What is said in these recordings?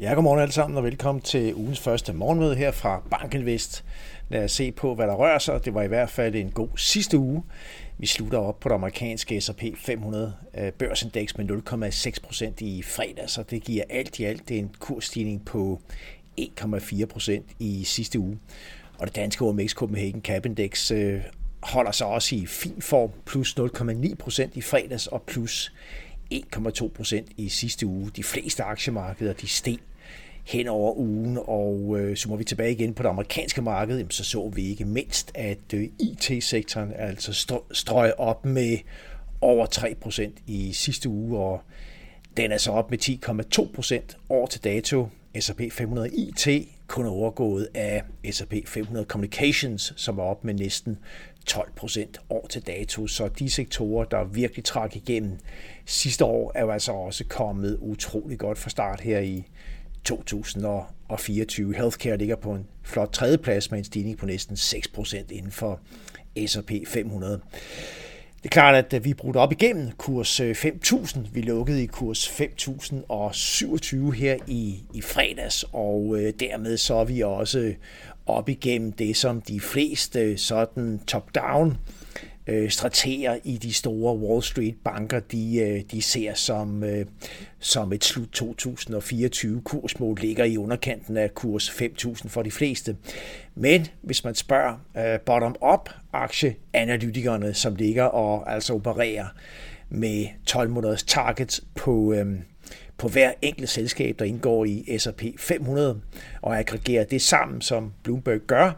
Ja, godmorgen alle sammen og velkommen til ugens første morgenmøde her fra Bankinvest. Lad os se på, hvad der rører sig. Det var i hvert fald en god sidste uge. Vi slutter op på det amerikanske S&P 500 øh, børsindeks med 0,6 procent i fredag, så det giver alt i alt en kursstigning på 1,4 procent i sidste uge. Og det danske OMX Copenhagen Cap Index øh, holder sig også i fin form, plus 0,9 procent i fredags og plus 1,2 procent i sidste uge. De fleste aktiemarkeder de steg hen over ugen, og øh, så må vi tilbage igen på det amerikanske marked, jamen, så så vi ikke mindst, at øh, IT-sektoren altså strøg op med over 3% i sidste uge, og den er så op med 10,2 procent år til dato. S&P 500 IT kun overgået af S&P 500 Communications, som er op med næsten 12 procent år til dato. Så de sektorer, der virkelig trak igennem sidste år, er jo altså også kommet utrolig godt fra start her i 2024. Healthcare ligger på en flot tredjeplads med en stigning på næsten 6 procent inden for S&P 500. Det er klart, at øh, vi brugte op igennem kurs øh, 5.000. Vi lukkede i kurs 5.027 her i, i fredags, og øh, dermed så er vi også op igennem det, som de fleste sådan top-down øh, strateger i de store Wall Street banker, de, øh, de ser som, øh, som et slut 2024 kursmål ligger i underkanten af kurs 5.000 for de fleste. Men hvis man spørger øh, bottom-up aktieanalytikerne, som ligger og altså opererer med 12 måneders targets på, øh, på hver enkelt selskab, der indgår i S&P 500, og aggregerer det sammen, som Bloomberg gør,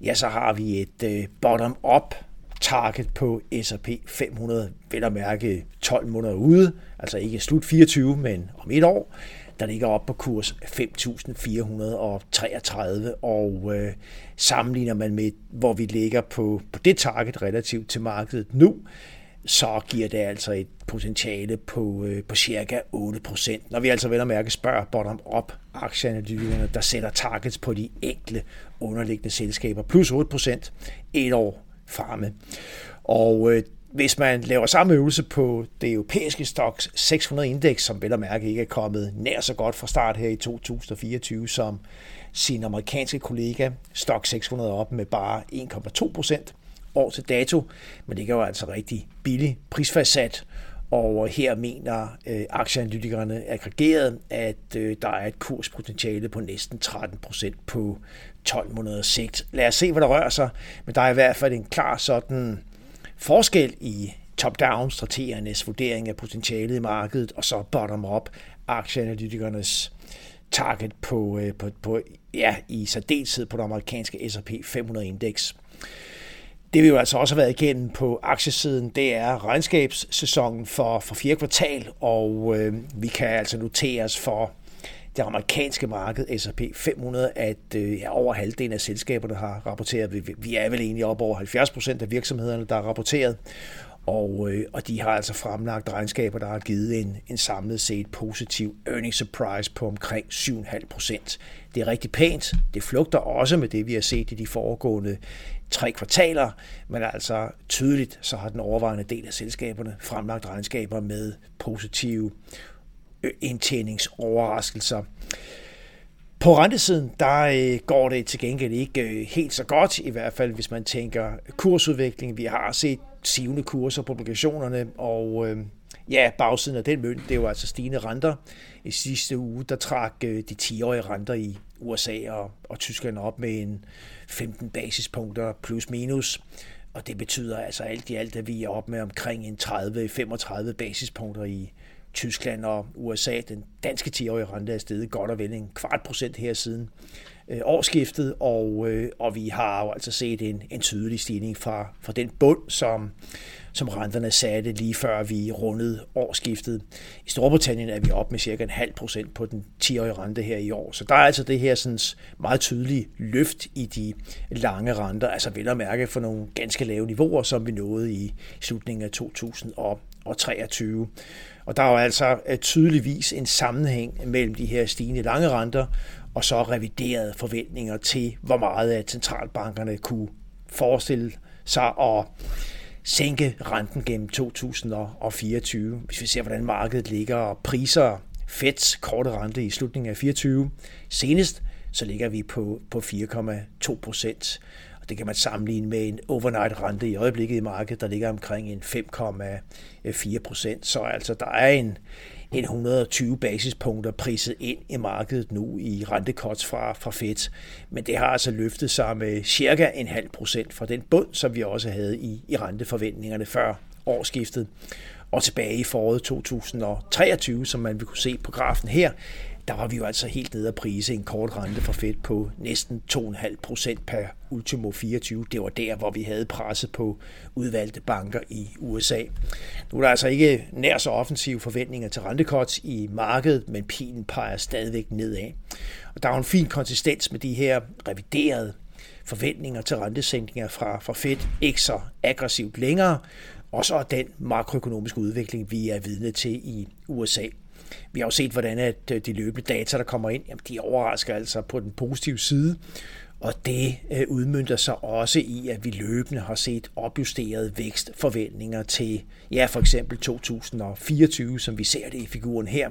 ja, så har vi et øh, bottom-up target på S&P 500, vel at mærke 12 måneder ude, altså ikke slut 24, men om et år, der ligger op på kurs 5.433, og øh, sammenligner man med, hvor vi ligger på, på det target relativt til markedet nu, så giver det altså et potentiale på, øh, på cirka 8%. Når vi altså vel og mærke spørger bottom-up aktieanalytikerne, der sætter targets på de enkle underliggende selskaber, plus 8% et år fremme. Og øh, hvis man laver samme øvelse på det europæiske stocks 600 indeks, som vel og mærke ikke er kommet nær så godt fra start her i 2024, som sin amerikanske kollega Stock 600 op med bare 1,2 procent år til dato, men det er jo altså rigtig billigt prisfastsat, og her mener øh, aktieanalytikerne aggregeret, at øh, der er et kurspotentiale på næsten 13 procent på 12 måneder sigt. Lad os se, hvad der rører sig, men der er i hvert fald en klar sådan forskel i top-down strategernes vurdering af potentialet i markedet, og så bottom-up aktieanalytikernes target på, øh, på, på ja, i særdeleshed på det amerikanske S&P 500 indeks. Det vi jo altså også har været igennem på aktiesiden, det er regnskabssæsonen for, for fjerde kvartal, og øh, vi kan altså notere os for det amerikanske marked, S&P 500, at øh, ja, over halvdelen af selskaberne har rapporteret. Vi, vi er vel egentlig op over 70 procent af virksomhederne, der har rapporteret. Og, øh, og de har altså fremlagt regnskaber, der har givet en, en samlet set positiv earnings surprise på omkring 7,5 procent. Det er rigtig pænt. Det flugter også med det, vi har set i de foregående tre kvartaler, men altså tydeligt, så har den overvejende del af selskaberne fremlagt regnskaber med positive indtjeningsoverraskelser. På rentesiden, der øh, går det til gengæld ikke øh, helt så godt, i hvert fald hvis man tænker kursudvikling. Vi har set sivende kurser på obligationerne, og øh, ja, bagsiden af den mønt, det er jo altså stigende renter. I sidste uge, der trak øh, de 10-årige renter i USA og, og Tyskland op med en 15 basispunkter plus minus. Og det betyder altså alt i alt, at vi er op med omkring en 30-35 basispunkter i Tyskland og USA. Den danske 10-årige rente er steget godt og vel en kvart procent her siden øh, årsskiftet, og, øh, og vi har jo altså set en, en tydelig stigning fra, fra den bund, som, som renterne satte lige før vi rundede årsskiftet. I Storbritannien er vi op med cirka en halv procent på den 10-årige rente her i år. Så der er altså det her sådan meget tydelige løft i de lange renter, altså vel at mærke for nogle ganske lave niveauer, som vi nåede i slutningen af 2000 Og og 23. Og der er jo altså øh, tydeligvis en sammenhæng mellem de her stigende lange renter og så reviderede forventninger til, hvor meget at centralbankerne kunne forestille sig at sænke renten gennem 2024. Hvis vi ser, hvordan markedet ligger og priser Feds korte rente i slutningen af 24. Senest så ligger vi på, på 4,2 procent. Det kan man sammenligne med en overnight rente i øjeblikket i markedet, der ligger omkring en 5,4 procent. Så altså der er en, en 120 basispunkter priset ind i markedet nu i rentekots fra, fra Fed. Men det har altså løftet sig med cirka en halv procent fra den bund, som vi også havde i, i renteforventningerne før årsskiftet. Og tilbage i foråret 2023, som man vil kunne se på grafen her, der var vi jo altså helt nede at prise en kort rente for Fed på næsten 2,5 procent per ultimo 24. Det var der, hvor vi havde presset på udvalgte banker i USA. Nu er der altså ikke nær så offensive forventninger til rentekorts i markedet, men pilen peger stadigvæk nedad. Og der er en fin konsistens med de her reviderede forventninger til rentesænkninger fra, fra Fed ikke så aggressivt længere, og så den makroøkonomiske udvikling, vi er vidne til i USA. Vi har jo set, hvordan at øh, de løbende data, der kommer ind, jamen, de overrasker altså på den positive side. Og det øh, udmyndter sig også i, at vi løbende har set opjusterede vækstforventninger til, ja, for eksempel 2024, som vi ser det i figuren her.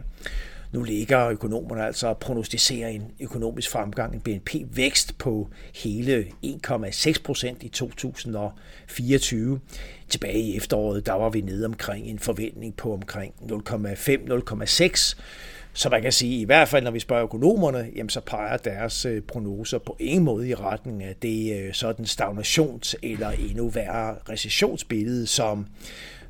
Nu ligger økonomerne altså og prognostiserer en økonomisk fremgang, en BNP-vækst på hele 1,6 procent i 2024. Tilbage i efteråret, der var vi nede omkring en forventning på omkring 0,5-0,6 så man kan sige, i hvert fald når vi spørger økonomerne, jamen så peger deres øh, prognoser på ingen måde i retning af det øh, sådan stagnations- eller endnu værre recessionsbillede, som,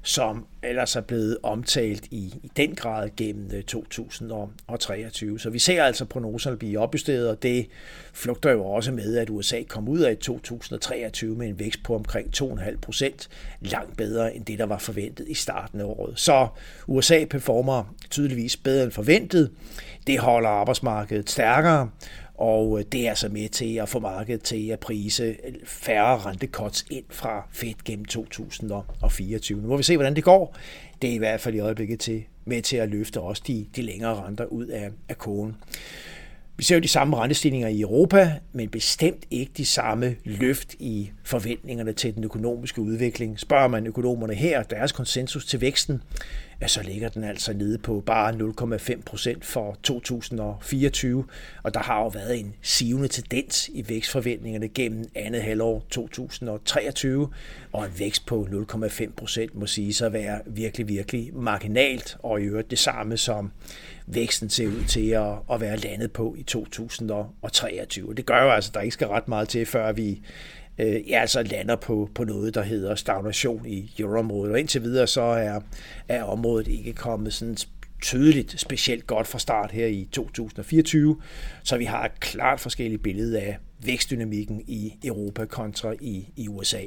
som ellers er blevet omtalt i, i den grad gennem øh, 2023. Så vi ser altså prognoserne blive opjusteret, og det flugter jo også med, at USA kom ud af 2023 med en vækst på omkring 2,5 procent, langt bedre end det, der var forventet i starten af året. Så USA performer tydeligvis bedre end forventet. Det holder arbejdsmarkedet stærkere, og øh, det er så med til at få markedet til at prise øh, færre rentekots ind fra Fed gennem 2024. Nu må vi se, hvordan det går. Det er i hvert fald i øjeblikket til, med til at løfte også de, de længere renter ud af, af kogen. Vi ser jo de samme rentestigninger i Europa, men bestemt ikke de samme løft i forventningerne til den økonomiske udvikling. Spørger man økonomerne her, deres konsensus til væksten, ja, så ligger den altså nede på bare 0,5 procent for 2024, og der har jo været en sivende tendens i vækstforventningerne gennem andet halvår 2023, og en vækst på 0,5 procent må sige sig være virkelig, virkelig marginalt, og i øvrigt det samme som væksten ser ud til at, at være landet på i 2023. Det gør jo altså, at der ikke skal ret meget til, før vi øh, ja, altså lander på, på noget, der hedder stagnation i euroområdet. Og indtil videre så er, er området ikke kommet sådan tydeligt specielt godt fra start her i 2024, så vi har et klart forskelligt billede af vækstdynamikken i Europa kontra i, i USA.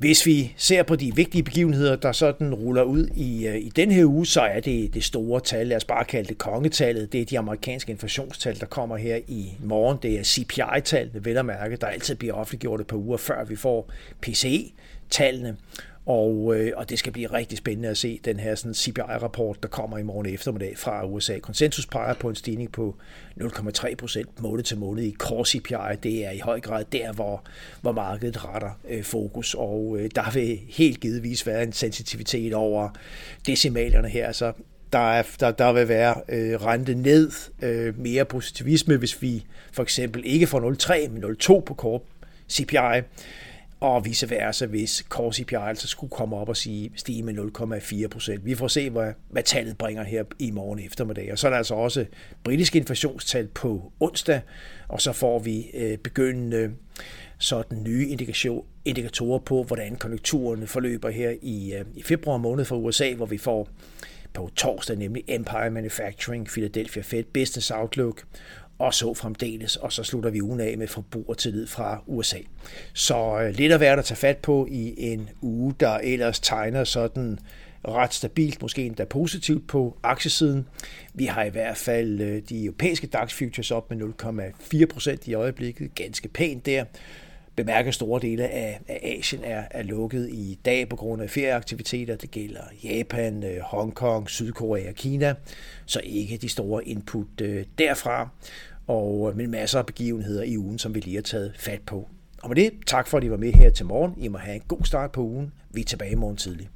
Hvis vi ser på de vigtige begivenheder, der sådan ruller ud i, øh, i den her uge, så er det det store tal, lad os bare kalde det kongetallet. Det er de amerikanske inflationstal, der kommer her i morgen. Det er CPI-tallene, vel at mærke, der altid bliver offentliggjort et par uger før vi får PCE-tallene. Og, øh, og det skal blive rigtig spændende at se den her sådan CPI-rapport, der kommer i morgen eftermiddag fra USA. Konsensus peger på en stigning på 0,3 procent måned til måned i core CPI. Det er i høj grad der, hvor, hvor markedet retter øh, fokus, og øh, der vil helt givetvis være en sensitivitet over decimalerne her. Så der, er, der, der vil være øh, rente ned, øh, mere positivisme, hvis vi for eksempel ikke får 0,3, men 0,2 på core CPI og vice versa, hvis core CPI altså skulle komme op og sige, stige med 0,4 procent. Vi får se, hvad, hvad tallet bringer her i morgen eftermiddag. Og så er der altså også britiske inflationstal på onsdag, og så får vi øh, begyndende sådan nye indikation, indikatorer på, hvordan konjunkturerne forløber her i, øh, i februar måned for USA, hvor vi får på torsdag, nemlig Empire Manufacturing, Philadelphia Fed Business Outlook, og så fremdeles, og så slutter vi ugen af med forbrugertillid fra USA. Så øh, lidt at være at tage fat på i en uge, der ellers tegner sådan ret stabilt, måske endda positivt på aktiesiden. Vi har i hvert fald øh, de europæiske DAX futures op med 0,4 procent i øjeblikket, ganske pænt der. Bemærker store dele af, af Asien er, er lukket i dag på grund af ferieaktiviteter. Det gælder Japan, øh, Hongkong, Sydkorea og Kina, så ikke de store input øh, derfra og øh, med masser af begivenheder i ugen, som vi lige har taget fat på. Og med det, tak for at I var med her til morgen. I må have en god start på ugen. Vi er tilbage i morgen tidlig.